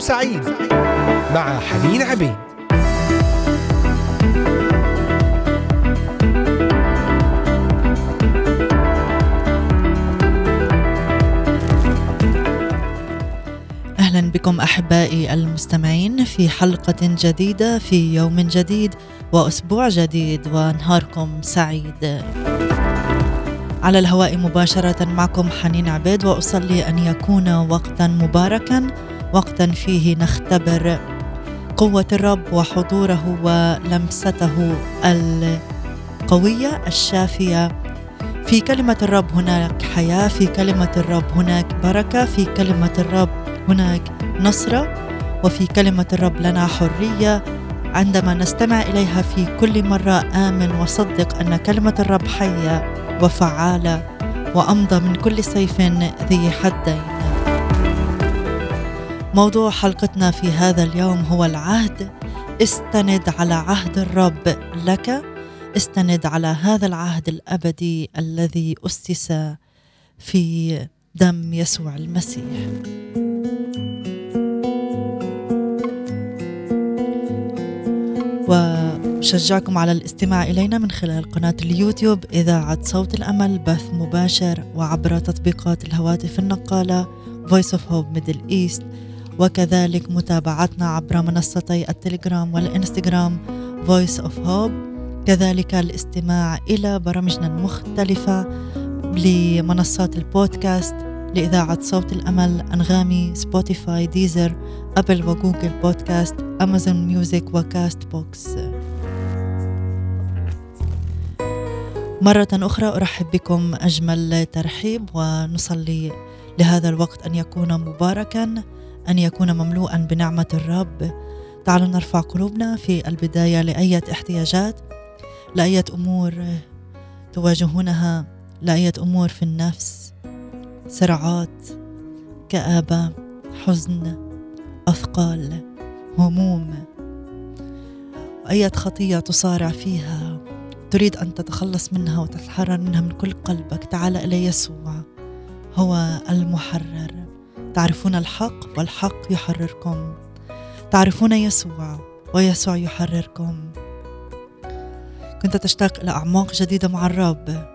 سعيد مع حنين عبيد أهلا بكم أحبائي المستمعين في حلقة جديدة في يوم جديد وأسبوع جديد ونهاركم سعيد. على الهواء مباشرة معكم حنين عبيد وأصلي أن يكون وقتا مباركا وقتا فيه نختبر قوة الرب وحضوره ولمسته القوية الشافية. في كلمة الرب هناك حياة في كلمة الرب هناك بركة في كلمة الرب هناك نصرة وفي كلمة الرب لنا حرية. عندما نستمع إليها في كل مرة آمن وصدق أن كلمة الرب حية وفعالة وأمضى من كل سيف ذي حدين. موضوع حلقتنا في هذا اليوم هو العهد. استند على عهد الرب لك. استند على هذا العهد الأبدي الذي أسس في دم يسوع المسيح. وشجعكم على الاستماع إلينا من خلال قناة اليوتيوب. إذاعة صوت الأمل بث مباشر وعبر تطبيقات الهواتف النقالة Voice of Hope Middle East. وكذلك متابعتنا عبر منصتي ال Telegram وال Instagram Voice of Hope. كذلك الاستماع إلى برامجنا المختلفة لمنصات البودكاست لإذاعة صوت الأمل أنغامي Spotify Deezer Apple و Google Podcast Amazon Music و Castbox مرة أخرى أرحب بكم أجمل ترحيب ونصلي لهذا الوقت أن يكون مباركا. أن يكون مملوءا بنعمة الرب. تعالوا نرفع قلوبنا في البداية لأية احتياجات لأية أمور تواجهونها لأية أمور في النفس صراعات كآبة حزن أثقال هموم. أية خطية تصارع فيها. تريد أن تتخلص منها وتتحرر منها من كل قلبك. تعال إلى يسوع هو المحرر. تعرفون الحق والحق يحرركم. تعرفون يسوع ويسوع يحرركم. كنت تشتاق إلى أعماق جديدة مع الرب.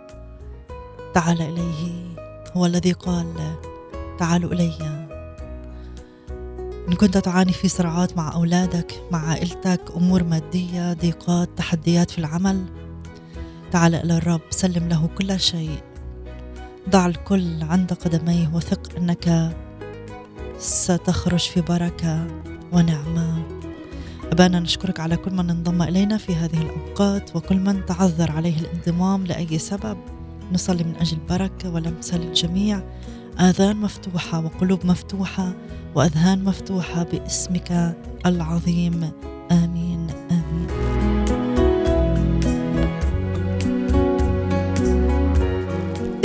تعال إليه. هو الذي قال تعالوا إلي. إن كنت تعاني في صراعات مع أولادك مع عائلتك أمور مادية ضيقات تحديات في العمل تعال إلى الرب سلم له كل شيء. ضع الكل عند قدميه وثق أنك ستخرج في بركة ونعمة. أبانا نشكرك على كل من انضم إلينا في هذه الأوقات وكل من تعذر عليه الانضمام لأي سبب. نصلي من أجل بركة ولمسة للجميع آذان مفتوحة وقلوب مفتوحة وأذهان مفتوحة باسمك العظيم. آمين آمين.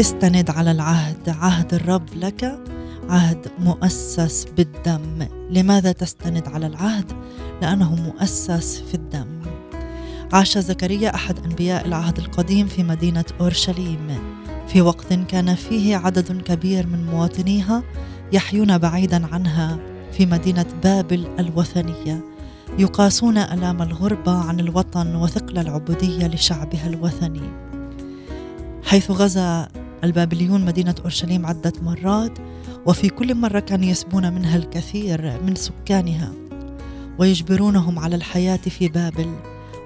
استند على العهد عهد الرب لك. عهد مؤسس بالدم. لماذا تستند على العهد؟ لأنه مؤسس في الدم. عاش زكريا أحد أنبياء العهد القديم في مدينة أورشليم. في وقت كان فيه عدد كبير من مواطنيها يحيون بعيدا عنها في مدينة بابل الوثنية. يقاسون آلام الغربه عن الوطن وثقل العبودية لشعبها الوثني. حيث غزا البابليون مدينة أورشليم عدة مرات وفي كل مرة كانوا يسبون منها الكثير من سكانها ويجبرونهم على الحياة في بابل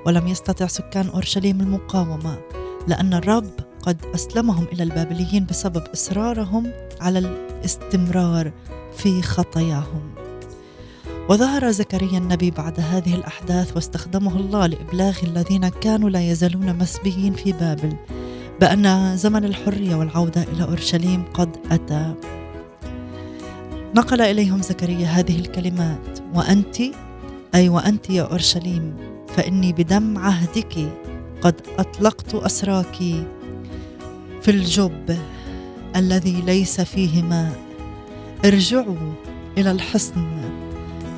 ولم يستطع سكان أورشليم المقاومة لأن الرب قد أسلمهم إلى البابليين بسبب إصرارهم على الاستمرار في خطاياهم. وظهر زكريا النبي بعد هذه الأحداث واستخدمه الله لإبلاغ الذين كانوا لا يزالون مسبيين في بابل بأن زمن الحرية والعودة إلى أورشليم قد أتى. نقل إليهم زكريا هذه الكلمات وأنت؟ أي وأنت يا أورشليم فإني بدم عهدك قد أطلقت أسراك في الجب الذي ليس فيه ماء. ارجعوا إلى الحصن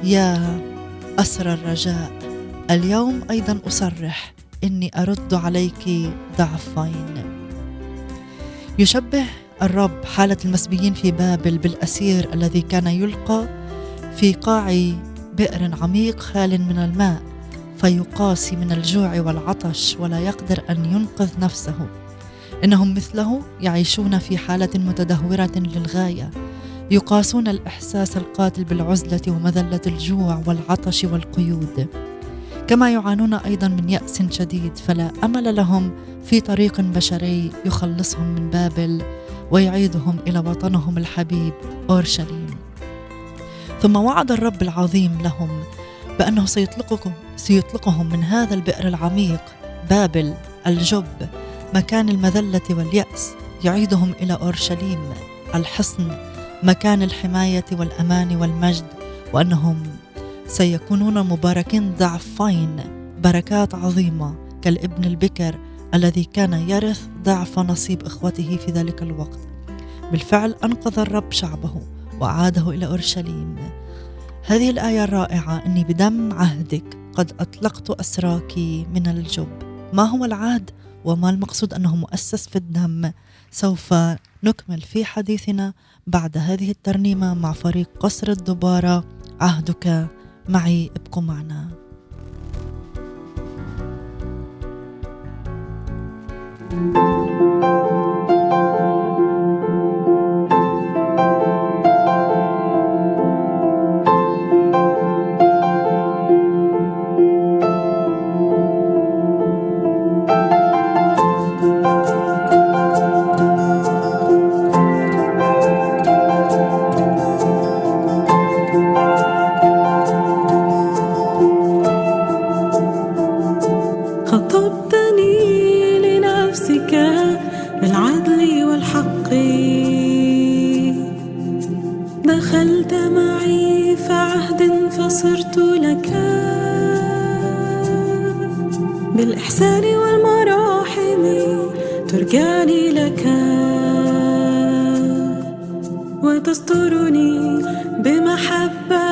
يا اسر الرجاء. اليوم أيضا أصرح إني أرد عليك ضعفين. يشبه الرب حالة المسبيين في بابل بالأسير الذي كان يلقى في قاع بئر عميق خال من الماء فيقاسي من الجوع والعطش ولا يقدر أن ينقذ نفسه. إنهم مثله يعيشون في حالة متدهورة للغاية يقاسون الإحساس القاتل بالعزلة ومذلة الجوع والعطش والقيود. كما يعانون أيضا من يأس شديد فلا أمل لهم في طريق بشري يخلصهم من بابل ويعيدهم إلى وطنهم الحبيب أورشليم. ثم وعد الرب العظيم لهم بأنه سيطلقكم سيطلقهم من هذا البئر العميق بابل الجب مكان المذلة واليأس. يعيدهم إلى أورشليم الحصن مكان الحماية والأمان والمجد وأنهم سيكونون مباركين ضعفين بركات عظيمة كالابن البكر الذي كان يرث ضعف نصيب إخوته في ذلك الوقت. بالفعل أنقذ الرب شعبه واعاده إلى أورشليم. هذه الآية الرائعة إني بدم عهدك قد أطلقت اسراك من الجب. ما هو العهد؟ وما المقصود أنه مؤسس في الدم؟ سوف نكمل في حديثنا بعد هذه الترنيمة مع فريق قصر الدبارة. عهدك معي ابقوا معنا. Thank you تسترني بمحبة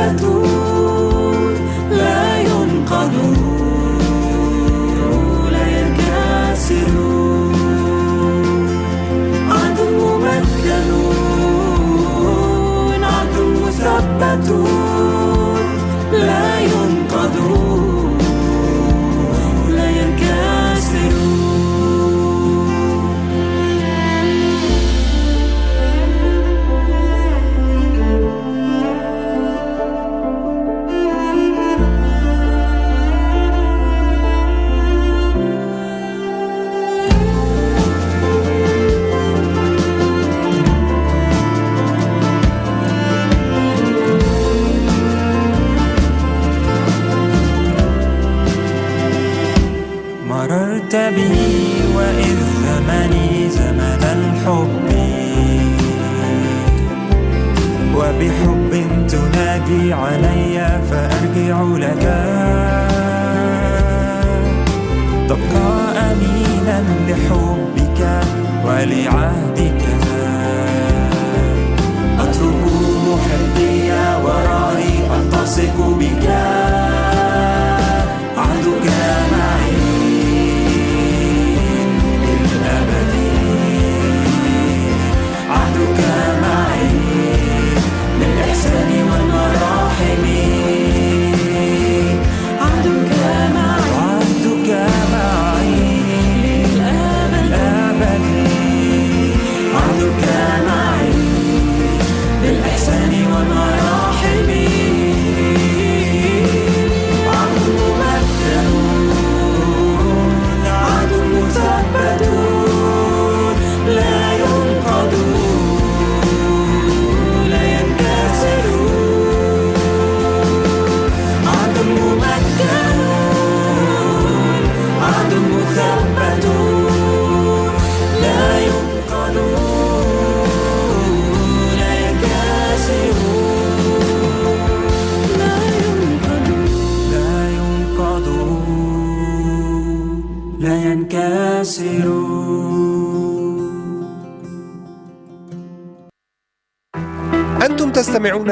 cobertura.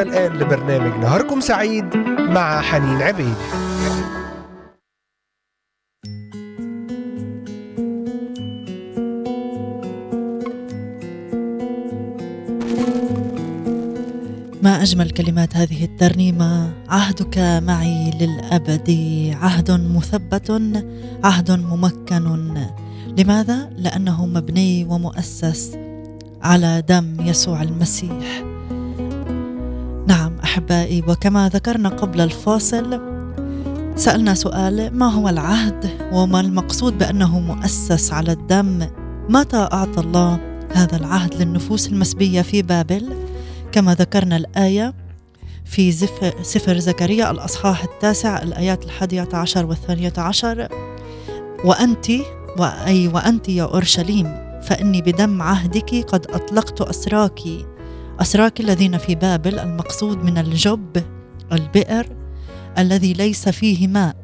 الآن لبرنامج نهاركم سعيد مع حنين عبيد. ما أجمل كلمات هذه الترنيمة. عهدك معي للأبد. عهد مثبت عهد ممكن. لماذا؟ لأنه مبني ومؤسس على دم يسوع المسيح. أحبائي وكما ذكرنا قبل الفاصل سألنا سؤال ما هو العهد؟ وما المقصود بأنه مؤسس على الدم؟ متى أعطى الله هذا العهد للنفوس المسبية في بابل؟ كما ذكرنا الآية في سفر زكريا الأصحاح التاسع الآيات الحادية عشر والثانية عشر وأنت وأي وأنت يا أورشليم فإني بدم عهدك قد أطلقت أسراك. أسراك الذين في بابل المقصود من الجب البئر الذي ليس فيه ماء.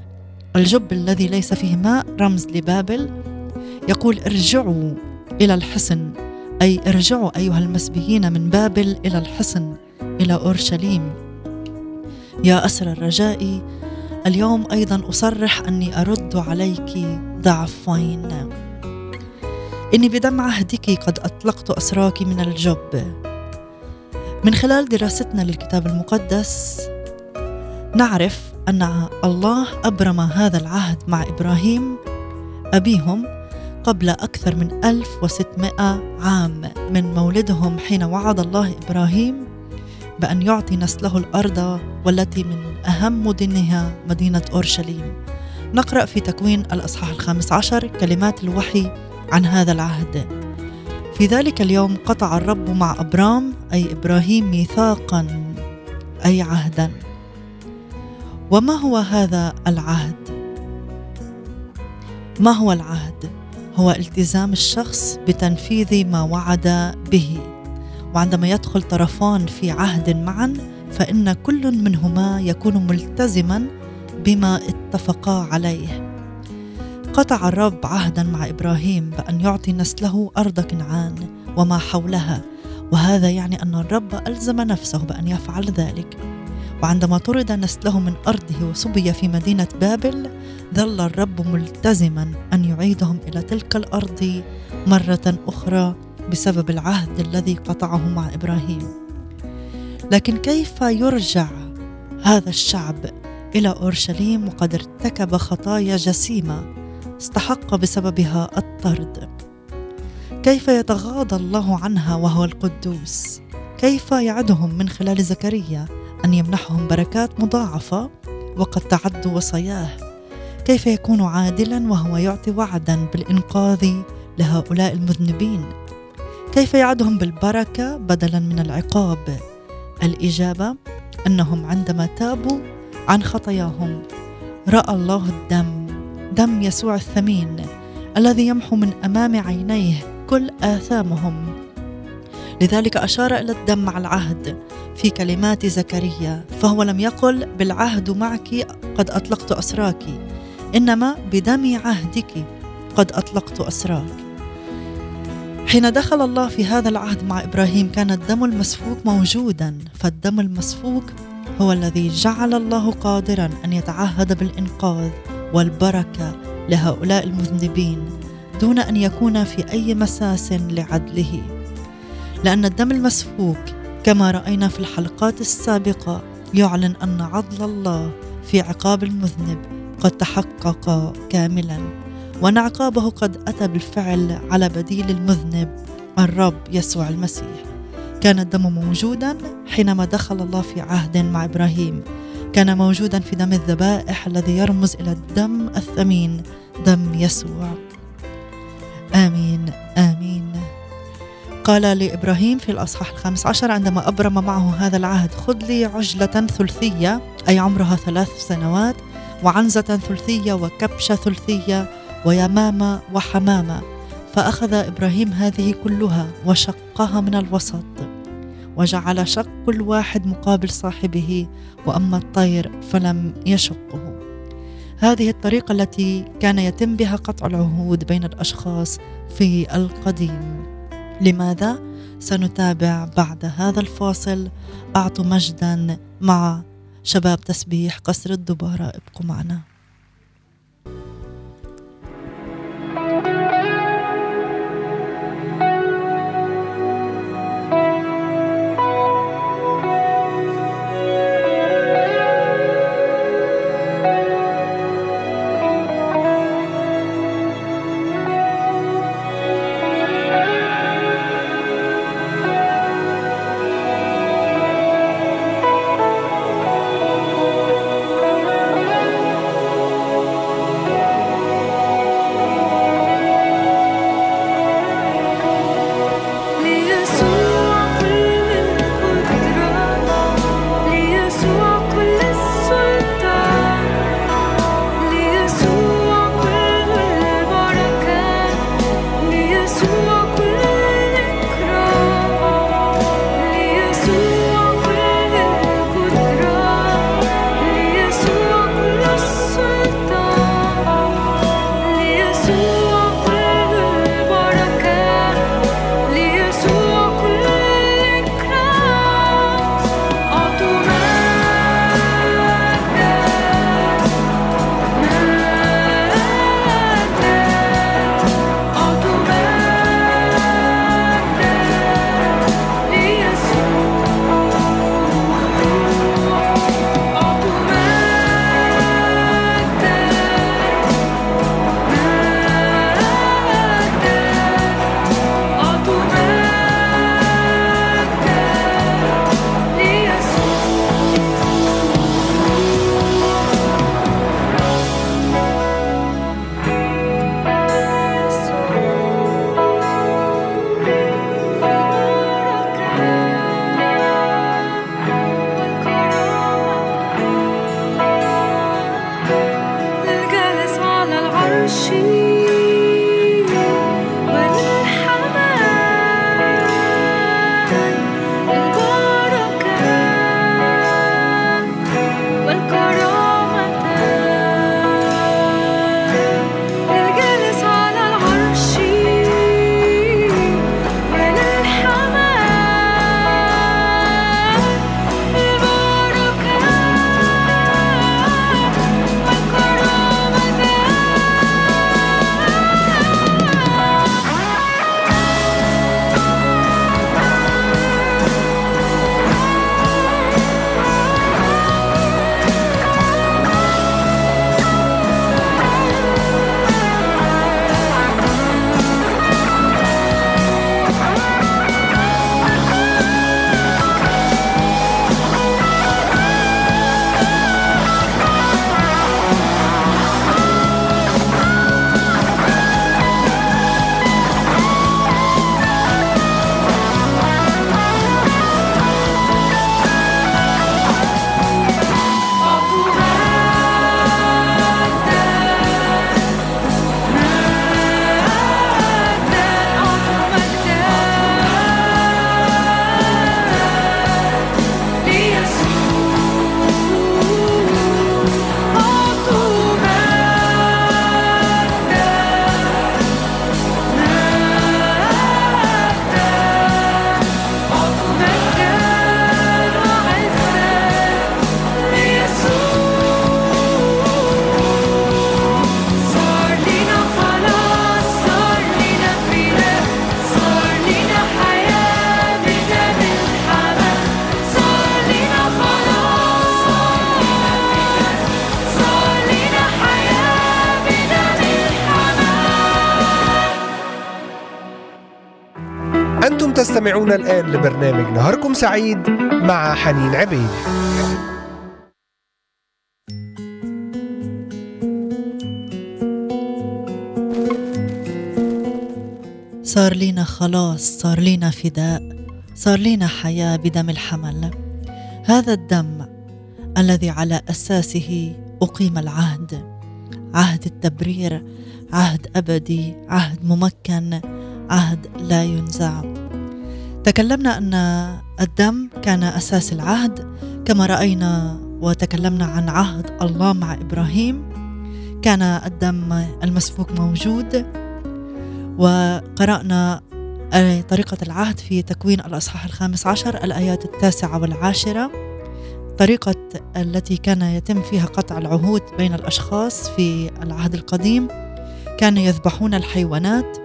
الجب الذي ليس فيه ماء رمز لبابل. يقول ارجعوا إلى الحصن. أي ارجعوا أيها المسبيين من بابل إلى الحصن إلى أورشليم. يا أسر الرجاء اليوم أيضا أصرح أني أرد عليك ضعفين. إني بدم عهدك قد أطلقت أسراك من الجب. من خلال دراستنا للكتاب المقدس نعرف أن الله أبرم هذا العهد مع إبراهيم أبيهم قبل أكثر من 1600 عام من مولدهم حين وعد الله إبراهيم بأن يعطي نسله الأرض والتي من أهم مدنها مدينة أورشليم. نقرأ في تكوين الأصحاح الخامس عشر كلمات الوحي عن هذا العهد. في ذلك اليوم قطع الرب مع أبرام أي إبراهيم ميثاقا أي عهدا. وما هو هذا العهد؟ ما هو العهد؟ هو التزام الشخص بتنفيذ ما وعد به. وعندما يدخل طرفان في عهد معا فإن كل منهما يكون ملتزما بما اتفقا عليه. قطع الرب عهدا مع إبراهيم بأن يعطي نسله أرض كنعان وما حولها وهذا يعني أن الرب ألزم نفسه بأن يفعل ذلك. وعندما طرد نسله من أرضه وصبي في مدينة بابل ظل الرب ملتزما أن يعيدهم إلى تلك الأرض مرة أخرى بسبب العهد الذي قطعه مع إبراهيم. لكن كيف يرجع هذا الشعب إلى أورشليم وقد ارتكب خطايا جسيمة استحق بسببها الطرد. كيف يتغاضى الله عنها وهو القدوس؟ كيف يعدهم من خلال زكريا أن يمنحهم بركات مضاعفة وقد تعدوا وصاياه كيف يكون عادلا وهو يعطي وعدا بالإنقاذ لهؤلاء المذنبين؟ كيف يعدهم بالبركة بدلا من العقاب؟ الإجابة أنهم عندما تابوا عن خطاياهم رأى الله الدم دم يسوع الثمين الذي يمحو من أمام عينيه كل آثامهم. لذلك أشار إلى الدم مع العهد في كلمات زكريا فهو لم يقل بالعهد معك قد أطلقت أسراك إنما بدم عهدك قد أطلقت أسراك. حين دخل الله في هذا العهد مع إبراهيم كان الدم المسفوك موجودا فالدم المسفوك هو الذي جعل الله قادرا أن يتعهد بالإنقاذ. والبركة لهؤلاء المذنبين دون أن يكون في أي مساس لعدله. لأن الدم المسفوك كما رأينا في الحلقات السابقة يعلن أن عدل الله في عقاب المذنب قد تحقق كاملا وأن عقابه قد أتى بالفعل على بديل المذنب الرب يسوع المسيح. كان الدم موجودا حينما دخل الله في عهد مع إبراهيم. كان موجودا في دم الذبائح الذي يرمز إلى الدم الثمين دم يسوع. آمين آمين. قال لإبراهيم في الأصحاح الخامس عشر عندما أبرم معه هذا العهد خذ لي عجلة ثلثية أي عمرها ثلاث سنوات وعنزة ثلثية وكبشه ثلثية ويمامة وحمامة. فأخذ إبراهيم هذه كلها وشقها من الوسط. وجعل شق كل واحد مقابل صاحبه وأما الطير فلم يشقه. هذه الطريقة التي كان يتم بها قطع العهود بين الأشخاص في القديم. لماذا؟ سنتابع بعد هذا الفاصل. أعطوا مجدا مع شباب تسبيح قصر الدبارة ابقوا معنا. see تستمعون الآن لبرنامج نهاركم سعيد مع حنين عبيد. صار لينا خلاص صار لينا فداء صار لينا حياة بدم الحمل. هذا الدم الذي على أساسه أقيم العهد. عهد التبرير عهد أبدي عهد ممكن عهد لا ينزع. تكلمنا أن الدم كان أساس العهد كما رأينا وتكلمنا عن عهد الله مع إبراهيم. كان الدم المسفوك موجود وقرأنا طريقة العهد في تكوين الأصحاح الخامس عشر الآيات التاسعة والعاشرة. طريقة التي كان يتم فيها قطع العهود بين الأشخاص في العهد القديم كانوا يذبحون الحيوانات.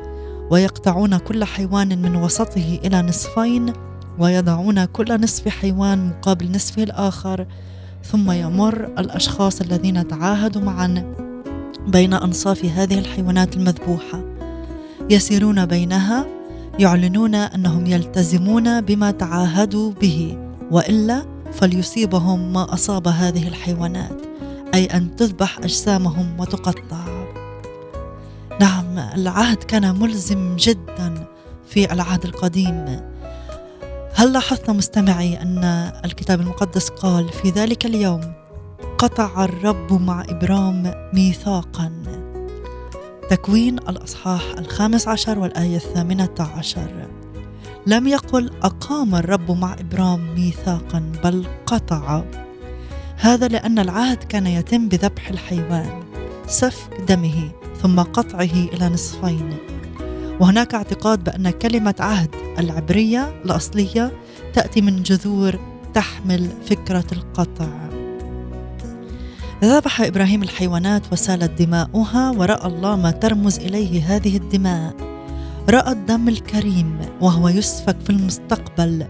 ويقطعون كل حيوان من وسطه إلى نصفين ويضعون كل نصف حيوان مقابل نصفه الآخر ثم يمر الأشخاص الذين تعاهدوا معا بين أنصاف هذه الحيوانات المذبوحة. يسيرون بينها يعلنون أنهم يلتزمون بما تعاهدوا به وإلا فليصيبهم ما أصاب هذه الحيوانات أي أن تذبح أجسامهم وتقطع. العهد كان ملزم جدا في العهد القديم. هل لاحظت مستمعي أن الكتاب المقدس قال في ذلك اليوم قطع الرب مع إبرام ميثاقا. تكوين الأصحاح الخامس عشر والآية الثامنة عشر. لم يقل أقام الرب مع إبرام ميثاقا بل قطع. هذا لأن العهد كان يتم بذبح الحيوان سفك دمه. ثم قطعه إلى نصفين. وهناك اعتقاد بأن كلمة عهد العبرية الأصلية تأتي من جذور تحمل فكرة القطع. ذبح إبراهيم الحيوانات وسالت دماؤها ورأى الله ما ترمز إليه هذه الدماء. رأى الدم الكريم وهو يسفك في المستقبل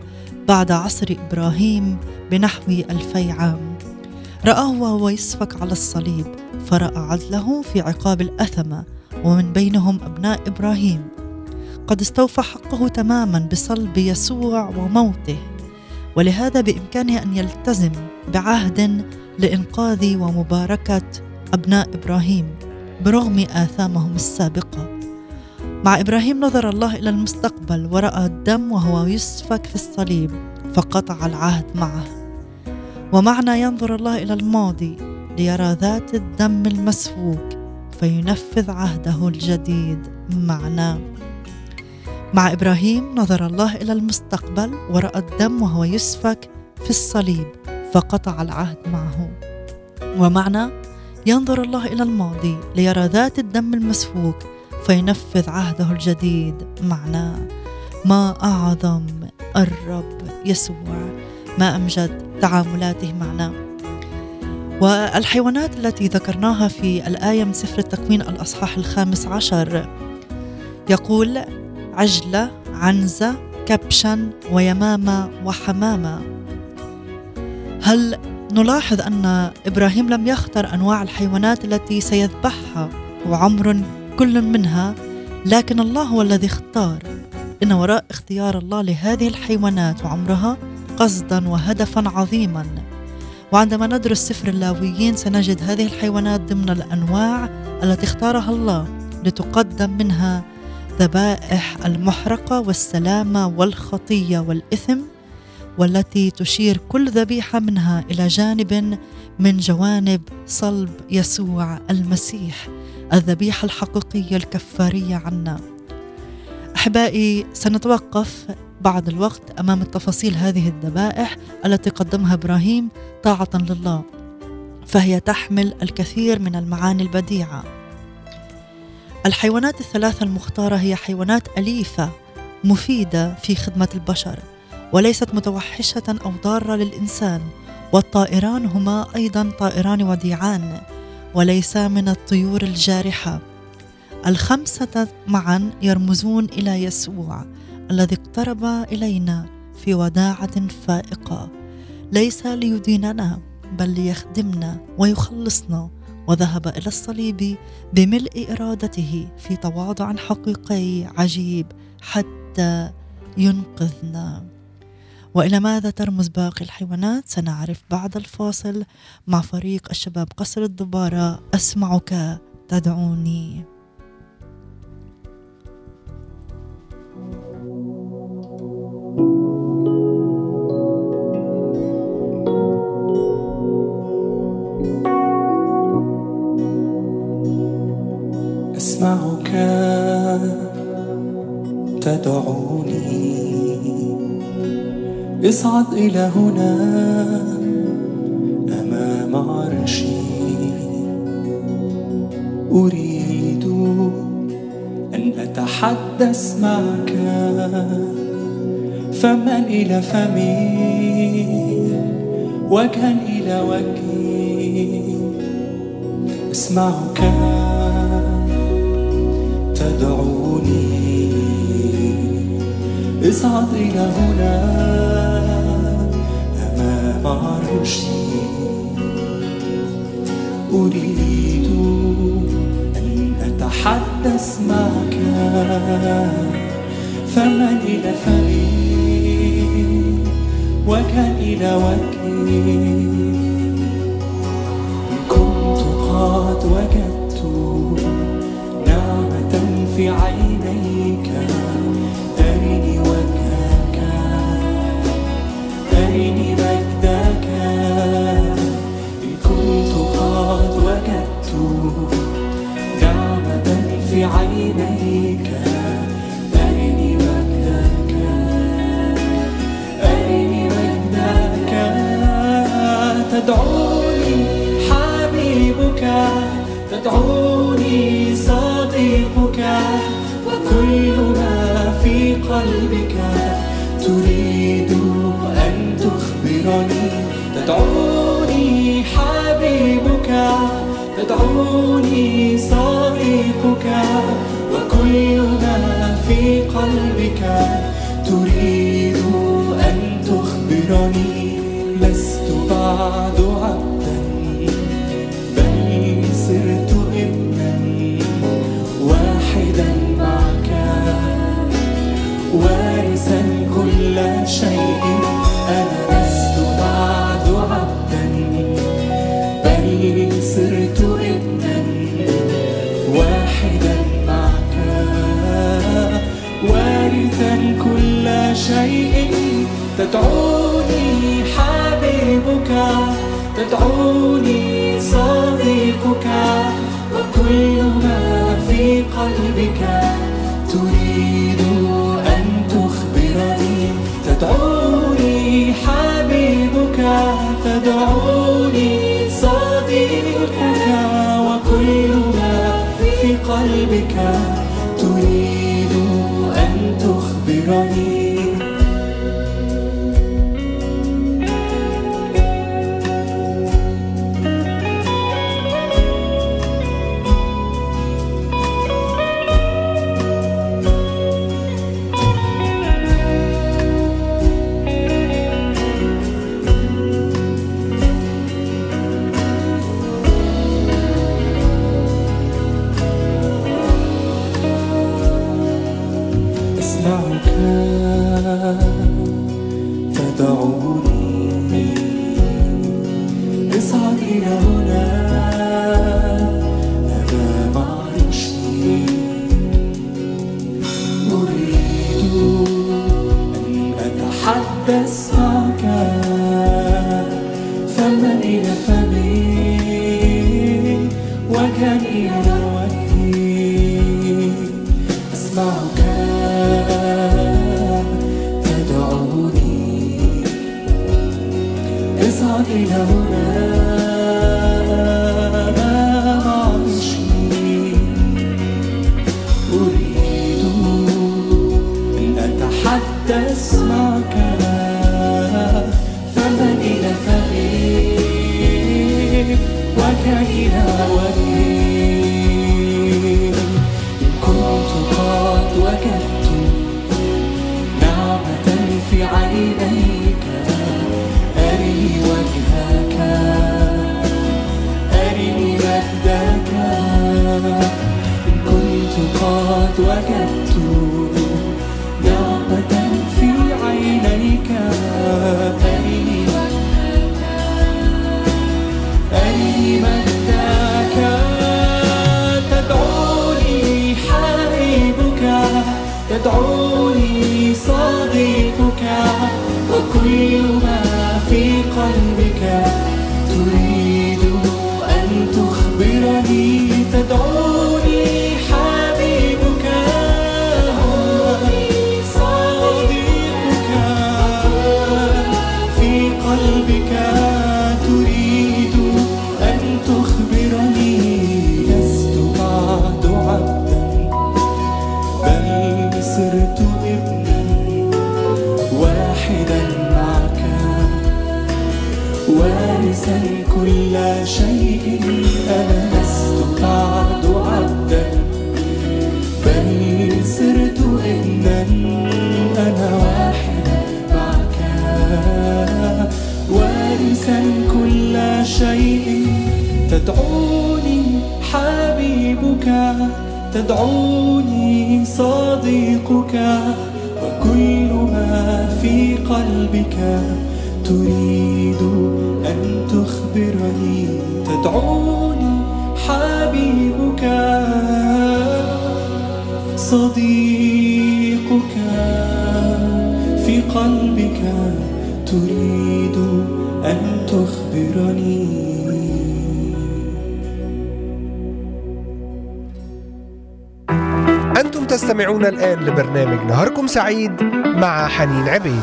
بعد عصر إبراهيم بنحو ألفي عام. رآه وهو يسفك على الصليب. فرأى عدله في عقاب الأثمة ومن بينهم أبناء إبراهيم. قد استوفى حقه تماما بصلب يسوع وموته ولهذا بإمكانه أن يلتزم بعهد لإنقاذ ومباركة أبناء إبراهيم برغم آثامهم السابقة. مع إبراهيم نظر الله إلى المستقبل ورأى الدم وهو يسفك في الصليب فقطع العهد معه. ومعنى ينظر الله إلى الماضي ليرى ذات الدم المسفوك فينفذ عهده الجديد معنا. مع إبراهيم نظر الله إلى المستقبل ورأى الدم وهو يسفك في الصليب فقطع العهد معه. ومعنى ينظر الله إلى الماضي ليرى ذات الدم المسفوك فينفذ عهده الجديد معنا. ما أعظم الرب يسوع. ما أمجد تعاملاته معنا. والحيوانات التي ذكرناها في الآية من سفر التكوين الأصحاح الخامس عشر. يقول عجلة عنزة كبشا ويمامة وحمامة. هل نلاحظ أن إبراهيم لم يختر أنواع الحيوانات التي سيذبحها وعمر كل منها؟ لكن الله هو الذي اختار. إن وراء اختيار الله لهذه الحيوانات وعمرها قصدا وهدفا عظيما. وعندما ندرس سفر اللاويين سنجد هذه الحيوانات ضمن الأنواع التي اختارها الله لتقدم منها ذبائح المحرقة والسلامة والخطية والإثم والتي تشير كل ذبيحة منها إلى جانب من جوانب صلب يسوع المسيح الذبيحة الحقيقية الكفارية عنا. أحبائي سنتوقف بعض الوقت أمام التفاصيل هذه الذبائح التي قدمها إبراهيم طاعة لله فهي تحمل الكثير من المعاني البديعة. الحيوانات الثلاثة المختارة هي حيوانات أليفة مفيدة في خدمة البشر وليست متوحشة أو ضارة للإنسان والطائران هما أيضا طائران وديعان وليسا من الطيور الجارحة. الخمسة معا يرمزون إلى يسوع الذي اقترب إلينا في وداعة فائقة. ليس ليديننا بل ليخدمنا ويخلصنا. وذهب إلى الصليب بملء إرادته في تواضع حقيقي عجيب حتى ينقذنا. وإلى ماذا ترمز باقي الحيوانات؟ سنعرف بعد الفاصل مع فريق الشباب قصر الدبارة. أسمعك تدعوني. أسمعك. تدعوني. اصعد إلى هنا أمام عرشي. أريد أن أتحدث معك. فما إلى فمي؟ وجها إلى وجهي أسمعك. تدعوني. اصعد إلى هنا أمام عرشي. أريد أن أتحدث معك فمن إلى فمي وكان إلى وجهي كنت قد وجدت في عينيك أرني وجهك أرني مجدك. إن كنت قد وجدت نعمة في عينيك أرني مجدك أرني مجدك. تدعوني حبيبك تدعوني قلبك تريد أن تخبرني؟ تدعوني حبيبك تدعوني صديقك وكل ما في قلبك تريد أن تخبرني. لست بعد تخبرني أتحدث قلبك تدعوني صديقك وكل ما في قلبك تريد أن تخبرني. تدعوني حبيبك صديقك في قلبك تريد أن تخبرني. تستمعون الآن لبرنامج نهاركم سعيد مع حنين عبيد.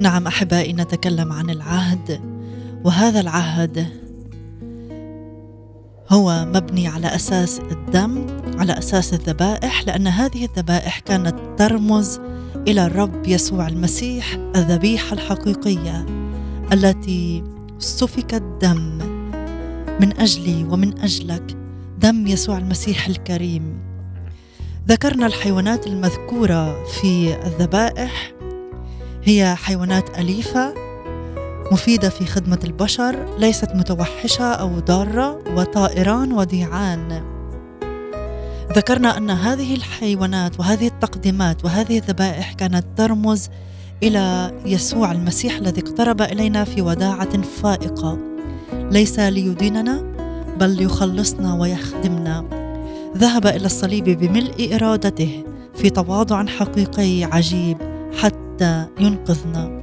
نعم أحبائي نتكلم عن العهد وهذا العهد هو مبني على أساس الدم على أساس الذبائح لأن هذه الذبائح كانت ترمز إلى الرب يسوع المسيح الذبيحة الحقيقية التي سفك الدم من أجلي ومن أجلك دم يسوع المسيح الكريم. ذكرنا الحيوانات المذكورة في الذبائح هي حيوانات أليفة مفيدة في خدمة البشر ليست متوحشة أو ضارة وطائران وديعان. ذكرنا أن هذه الحيوانات وهذه التقديمات وهذه الذبائح كانت ترمز إلى يسوع المسيح الذي اقترب إلينا في وداعة فائقة. ليس ليديننا بل ليخلصنا ويخدمنا. ذهب إلى الصليب بملء إرادته في تواضع حقيقي عجيب حتى ينقذنا.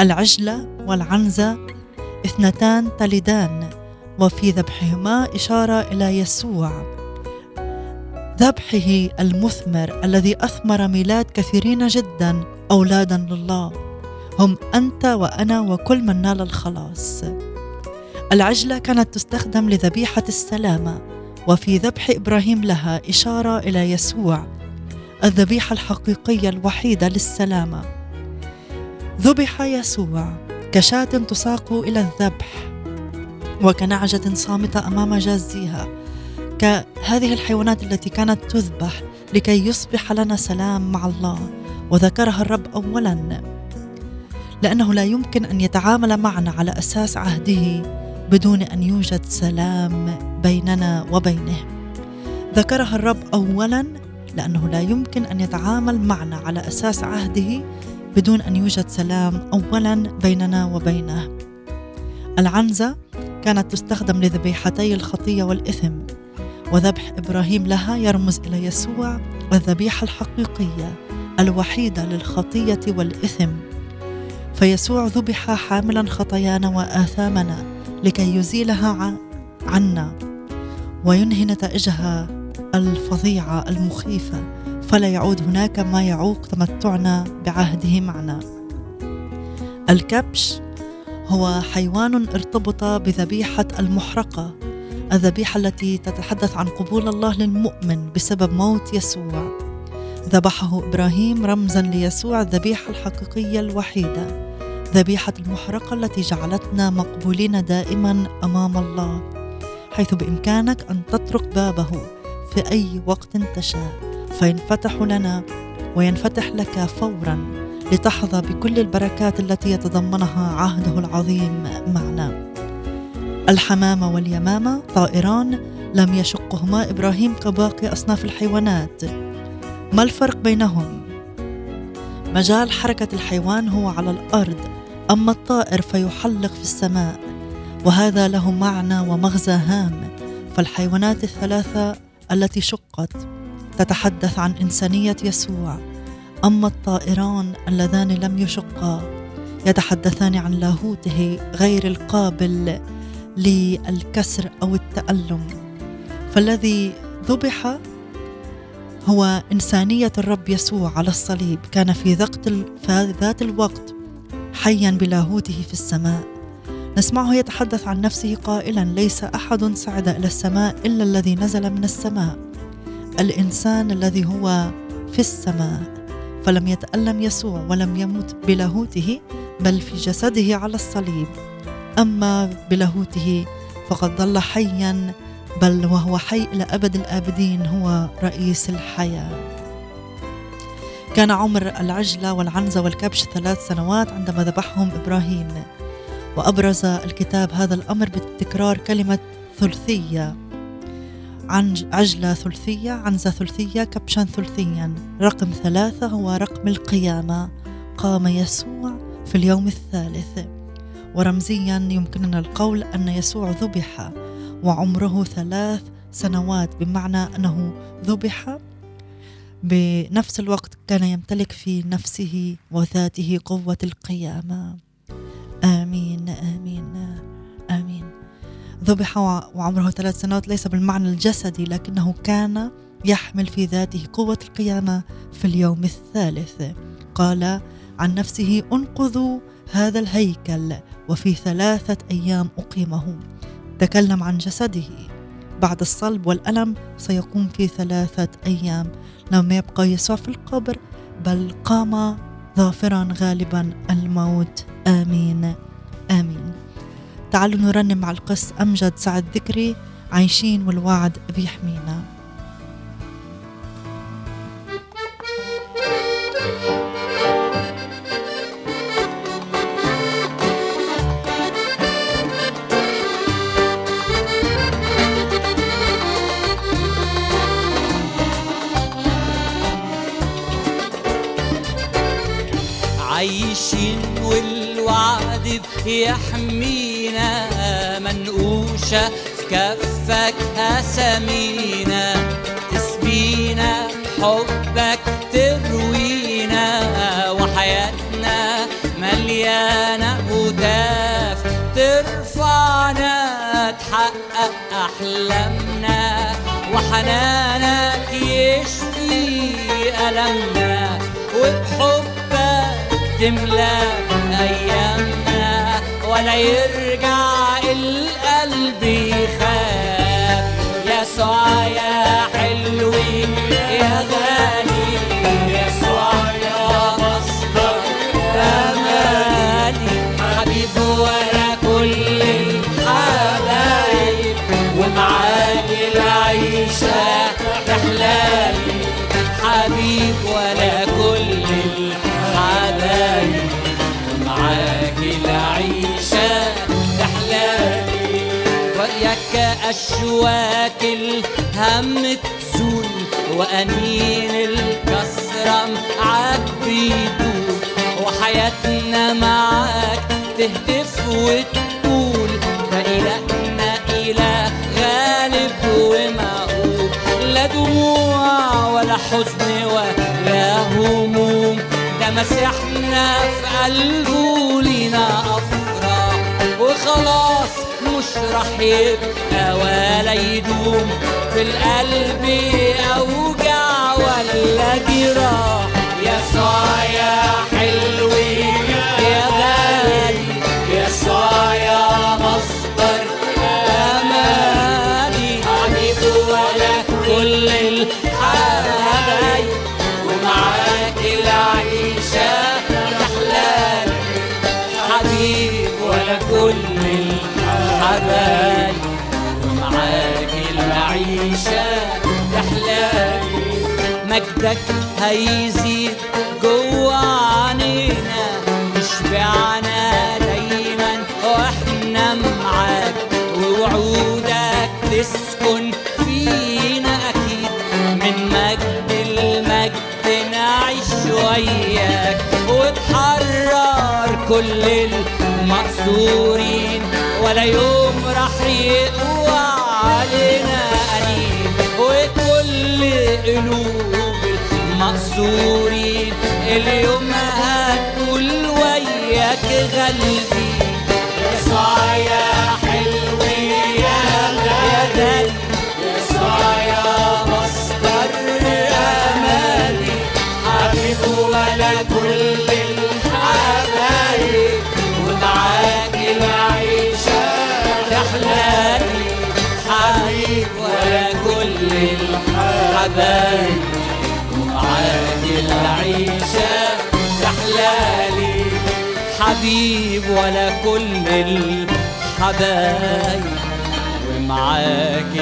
العجلة والعنزة اثنتان تلدان وفي ذبحهما إشارة إلى يسوع. ذبحه المثمر الذي أثمر ميلاد كثيرين جدا أولادا لله. هم أنت وأنا وكل من نال الخلاص. العجلة كانت تستخدم لذبيحة السلامة وفي ذبح إبراهيم لها إشارة إلى يسوع الذبيحة الحقيقية الوحيدة للسلامة. ذبح يسوع كشاة تساق إلى الذبح وكنعجة صامتة أمام جازيها كهذه الحيوانات التي كانت تذبح لكي يصبح لنا سلام مع الله وذكرها الرب أولا. لأنه لا يمكن أن يتعامل معنا على أساس عهده بدون أن يوجد سلام بيننا وبينه. ذكرها الرب أولا لأنه لا يمكن أن يتعامل معنا على أساس عهده بدون أن يوجد سلام أولا بيننا وبينه. العنزة كانت تستخدم لذبيحتي الخطية والإثم. وذبح إبراهيم لها يرمز إلى يسوع الذبيحة الحقيقية الوحيدة للخطية والإثم. فيسوع ذبح حاملا خطايانا وآثامنا لكي يزيلها عنا وينهي نتائجها الفظيعة المخيفة فلا يعود هناك ما يعوق تمتعنا بعهده معنا. الكبش هو حيوان ارتبط بذبيحة المحرقة الذبيحة التي تتحدث عن قبول الله للمؤمن بسبب موت يسوع. ذبحه إبراهيم رمزا ليسوع الذبيحة الحقيقية الوحيدة. ذبيحة المحرقة التي جعلتنا مقبولين دائما أمام الله حيث بإمكانك أن تطرق بابه في أي وقت تشاء. فينفتح لنا وينفتح لك فورا لتحظى بكل البركات التي يتضمنها عهده العظيم معنا. الحمامه واليمامة طائران لم يشقهما إبراهيم كباقي أصناف الحيوانات. ما الفرق بينهم؟ مجال حركة الحيوان هو على الأرض أما الطائر فيحلق في السماء وهذا له معنى ومغزى هام. فالحيوانات الثلاثة التي شقت تتحدث عن إنسانية يسوع أما الطائران اللذان لم يشقا يتحدثان عن لاهوته غير القابل للكسر أو التألم. فالذي ذبح هو إنسانية الرب يسوع على الصليب. كان في ذات الوقت حيا بلاهوته في السماء. نسمعه يتحدث عن نفسه قائلا ليس أحد صعد إلى السماء إلا الذي نزل من السماء. الإنسان الذي هو في السماء. فلم يتألم يسوع ولم يمت بلاهوته بل في جسده على الصليب. أما بلاهوته فقد ظل حيا بل وهو حي إلى أبد الآبدين هو رئيس الحياة. كان عمر العجلة والعنزة والكبش ثلاث سنوات عندما ذبحهم إبراهيم وأبرز الكتاب هذا الأمر بتكرار كلمة ثلثية. عجلة ثلثية عنزة ثلثية كبشا ثلثيا. رقم ثلاثة هو رقم القيامة. قام يسوع في اليوم الثالث. ورمزيا يمكننا القول أن يسوع ذبح وعمره ثلاث سنوات بمعنى أنه ذبح. بنفس الوقت كان يمتلك في نفسه وذاته قوة القيامة. آمين آمين آمين. ذبح وعمره ثلاث سنوات ليس بالمعنى الجسدي لكنه كان يحمل في ذاته قوة القيامة في اليوم الثالث. قال عن نفسه أنقذوا هذا الهيكل وفي ثلاثة أيام أقيمه. تكلم عن جسده. بعد الصلب والألم سيقوم في ثلاثة أيام. لم يبقى يسوع في القبر بل قام ظافرا غالبا الموت. آمين. آمين. تعالوا نرنم مع القس. أمجد سعد ذكري عايشين والوعد بيحمينا. بيحمينا منقوشة في كفك أسامينا تسبينا حبك تروينا. وحياتنا مليانة هتاف ترفعنا تحقق أحلامنا. وحنانك يشفي ألمنا. وبحبك تملى أيامنا. ولا يرجع القلب يخاف يسوع يا حلوي أشواك الهم تزول وأنين الكسرة معاك بيدول وحياتنا معاك تهتف وتقول فإلهنا إله غالب ومعقول لا دموع ولا حزن ولا هموم ده مسيحنا في قلبه لينا أفراح وخلاص مش راح يبقى ولا يدوم في القلب أوجع ولا جراح يا حلوي يا غالي يا مصدر ومعاك العيشة تحلالي مجدك هيزيد جوا عنينا يشبعنا دايما. وإحنا معاك ووعودك تسكن فينا أكيد. من مجد المجد نعيش وياك. وتحرر كل المقصورين. ولا يوم راح يقوى علينا أنين وكل قلوب المقصورين اليوم هتقول وياك غلبي. يسوع يا حلوي يا غالي. يسوع يا مصدر أماني. حبيب ولا الحبايب ومعاك العيشه تحلالي حبيب ولا كل الحبايب ومعاك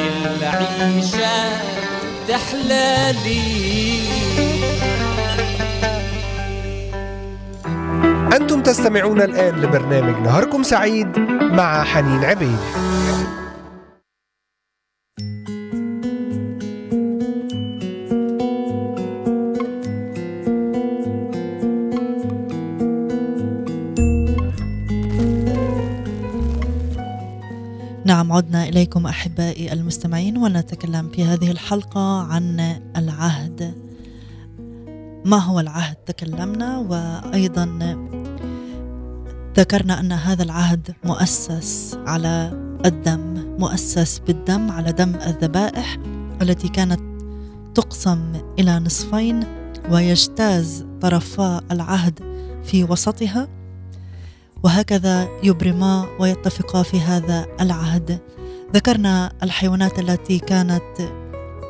حلالي أنتم تستمعون الآن لبرنامج نهاركم سعيد مع حنين عبيد. عدنا إليكم أحبائي المستمعين ونتكلم في هذه الحلقة عن العهد. ما هو العهد؟ تكلمنا وأيضا ذكرنا أن هذا العهد مؤسس على الدم مؤسس بالدم على دم الذبائح التي كانت تقسم إلى نصفين ويجتاز طرفا العهد في وسطها. وهكذا يبرما ويتفقا في هذا العهد. ذكرنا الحيوانات التي كانت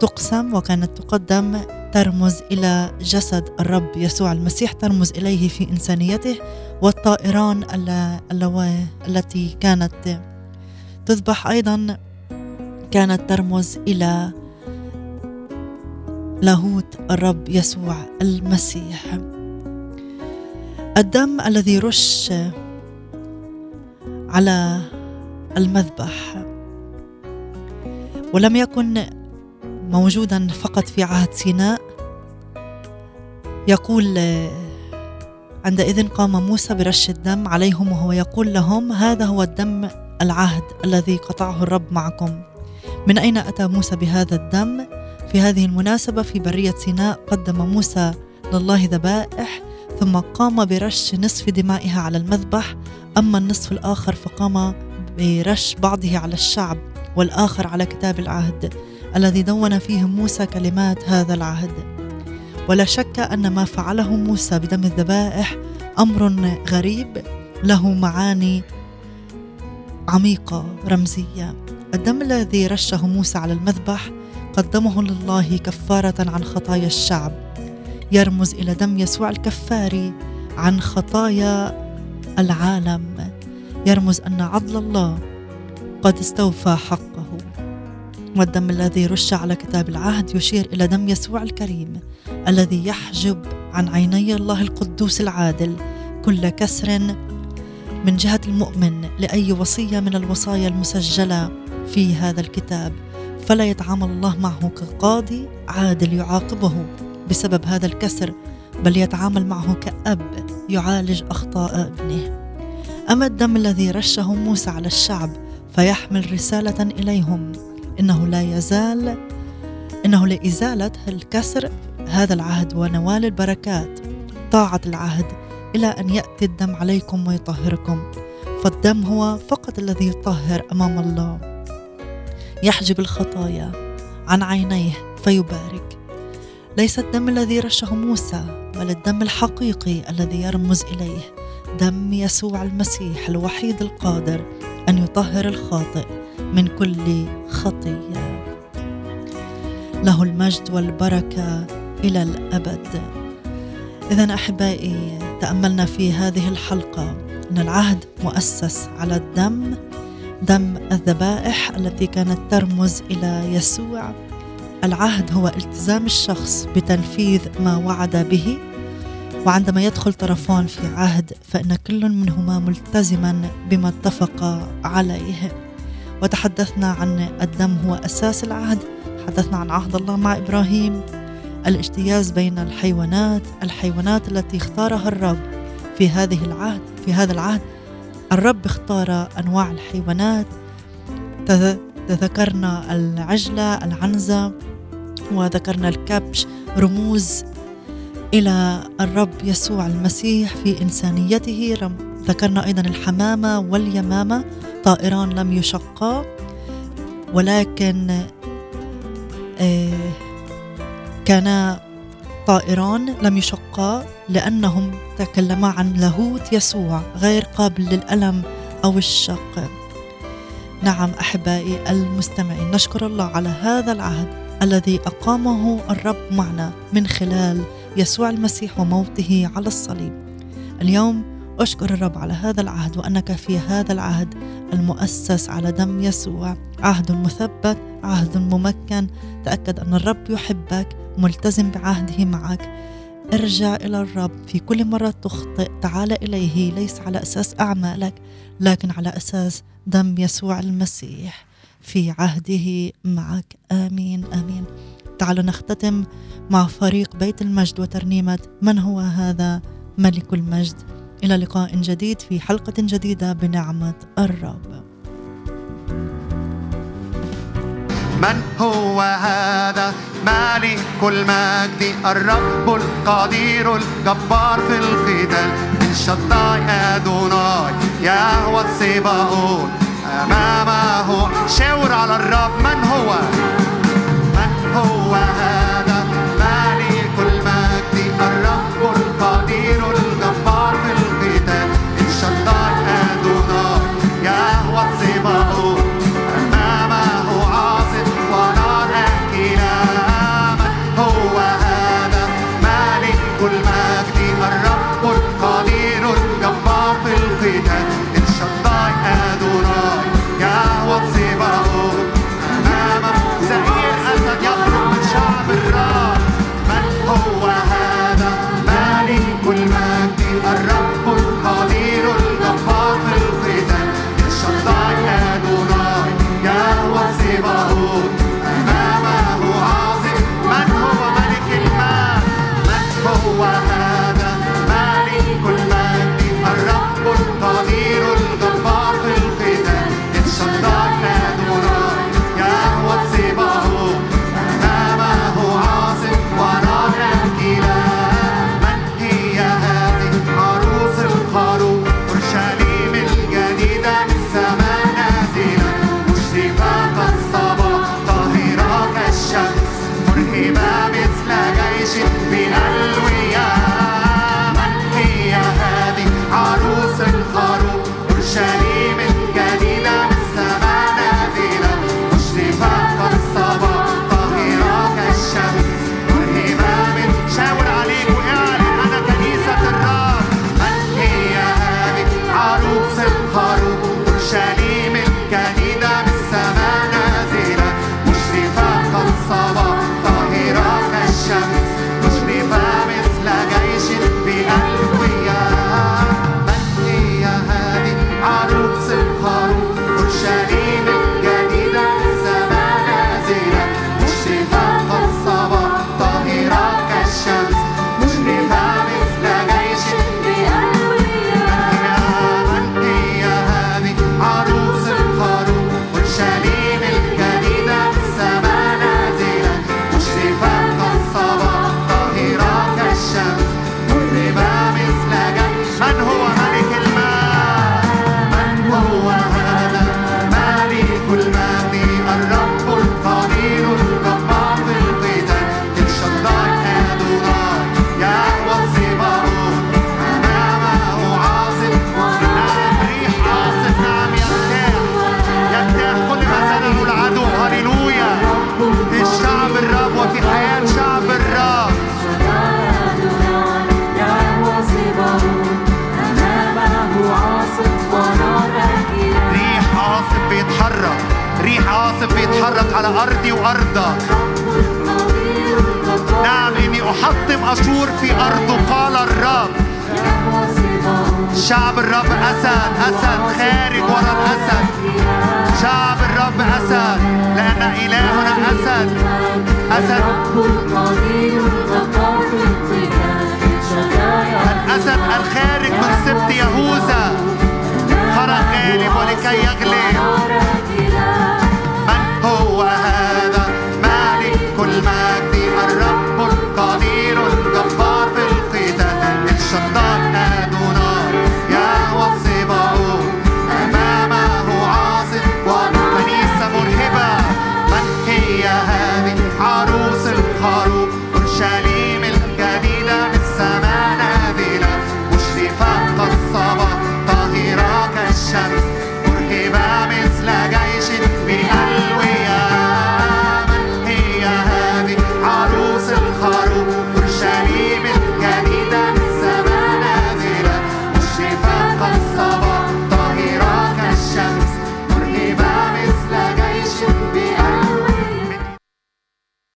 تقسم وكانت تقدم. ترمز إلى جسد الرب يسوع المسيح ترمز إليه في إنسانيته. والطائران التي كانت تذبح أيضا كانت ترمز إلى لاهوت الرب يسوع المسيح. الدم الذي رش على المذبح. ولم يكن موجودا فقط في عهد سيناء. يقول عندئذ قام موسى برش الدم عليهم وهو يقول لهم هذا هو الدم العهد الذي قطعه الرب معكم. من أين أتى موسى بهذا الدم؟ في هذه المناسبة في برية سيناء قدم موسى لله ذبائح ثم قام برش نصف دمائها على المذبح أما النصف الآخر فقام برش بعضه على الشعب والآخر على كتاب العهد الذي دون فيه موسى كلمات هذا العهد. ولا شك أن ما فعله موسى بدم الذبائح أمر غريب له معاني عميقة رمزية. الدم الذي رشه موسى على المذبح قدمه لله كفارة عن خطايا الشعب يرمز إلى دم يسوع الكفاري عن خطايا العالم يرمز أن عدل الله قد استوفى حقه. والدم الذي رش على كتاب العهد يشير إلى دم يسوع الكريم الذي يحجب عن عيني الله القدوس العادل كل كسر من جهة المؤمن لأي وصية من الوصايا المسجلة في هذا الكتاب. فلا يتعامل الله معه كقاضي عادل يعاقبه بسبب هذا الكسر بل يتعامل معه كأب يعالج أخطاء ابنه. أما الدم الذي رشه موسى على الشعب فيحمل رسالة إليهم. إنه لا يزال إنه لإزالة الكسر هذا العهد ونوال البركات. طاعة العهد إلى أن يأتي الدم عليكم ويطهركم. فالدم هو فقط الذي يطهر أمام الله. يحجب الخطايا عن عينيه فيبارك. ليس الدم الذي رشه موسى بل الدم الحقيقي الذي يرمز إليه. دم يسوع المسيح الوحيد القادر أن يطهر الخاطئ من كل خطية. له المجد والبركة إلى الأبد. اذا أحبائي تأملنا في هذه الحلقة أن العهد مؤسس على الدم دم الذبائح التي كانت ترمز إلى يسوع. العهد هو التزام الشخص بتنفيذ ما وعد به. وعندما يدخل طرفان في عهد فإن كل منهما ملتزما بما اتفق عليه. وتحدثنا عن الدم هو أساس العهد. تحدثنا عن عهد الله مع إبراهيم. الاجتياز بين الحيوانات الحيوانات التي اختارها الرب. في هذه العهد في هذا العهد الرب اختار أنواع الحيوانات. تذكرنا العجلة العنزة وذكرنا الكبش رموز إلى الرب يسوع المسيح في إنسانيته. ذكرنا أيضا الحمامة واليمامة طائران لم يشقا ولكن آه، كانا طائران لم يشقا لأنهم تكلما عن لاهوت يسوع غير قابل للألم أو الشق. نعم أحبائي المستمعين نشكر الله على هذا العهد الذي أقامه الرب معنا من خلال يسوع المسيح وموته على الصليب. اليوم أشكر الرب على هذا العهد وأنك في هذا العهد المؤسس على دم يسوع. عهد مثبت عهد ممكن. تأكد أن الرب يحبك ملتزم بعهده معك. ارجع إلى الرب. في كل مرة تخطئ تعال إليه. ليس على أساس أعمالك لكن على أساس دم يسوع المسيح في عهده معك. آمين آمين. تعالوا نختتم مع فريق بيت المجد وترنيمة من هو هذا ملك المجد. إلى لقاء جديد في حلقة جديدة بنعمة الرب. من هو هذا مالك المجد؟ الرب القدير الجبار في القتال من شطاي أدوناي يهوى السباؤون. أمامه شاور على الرب. من هو؟ من هو أرضي وأرضك نعم إني أحطم أشور في أرضه قال الرب. شعب الرب أسد أسد خارج ورا الأسد. شعب الرب أسد لأن إلهنا أسد. أسد. الأسد الخارج من سبط يهوذا. خرج غالب ولكي يغلب. هو هذا مالك المجد الرب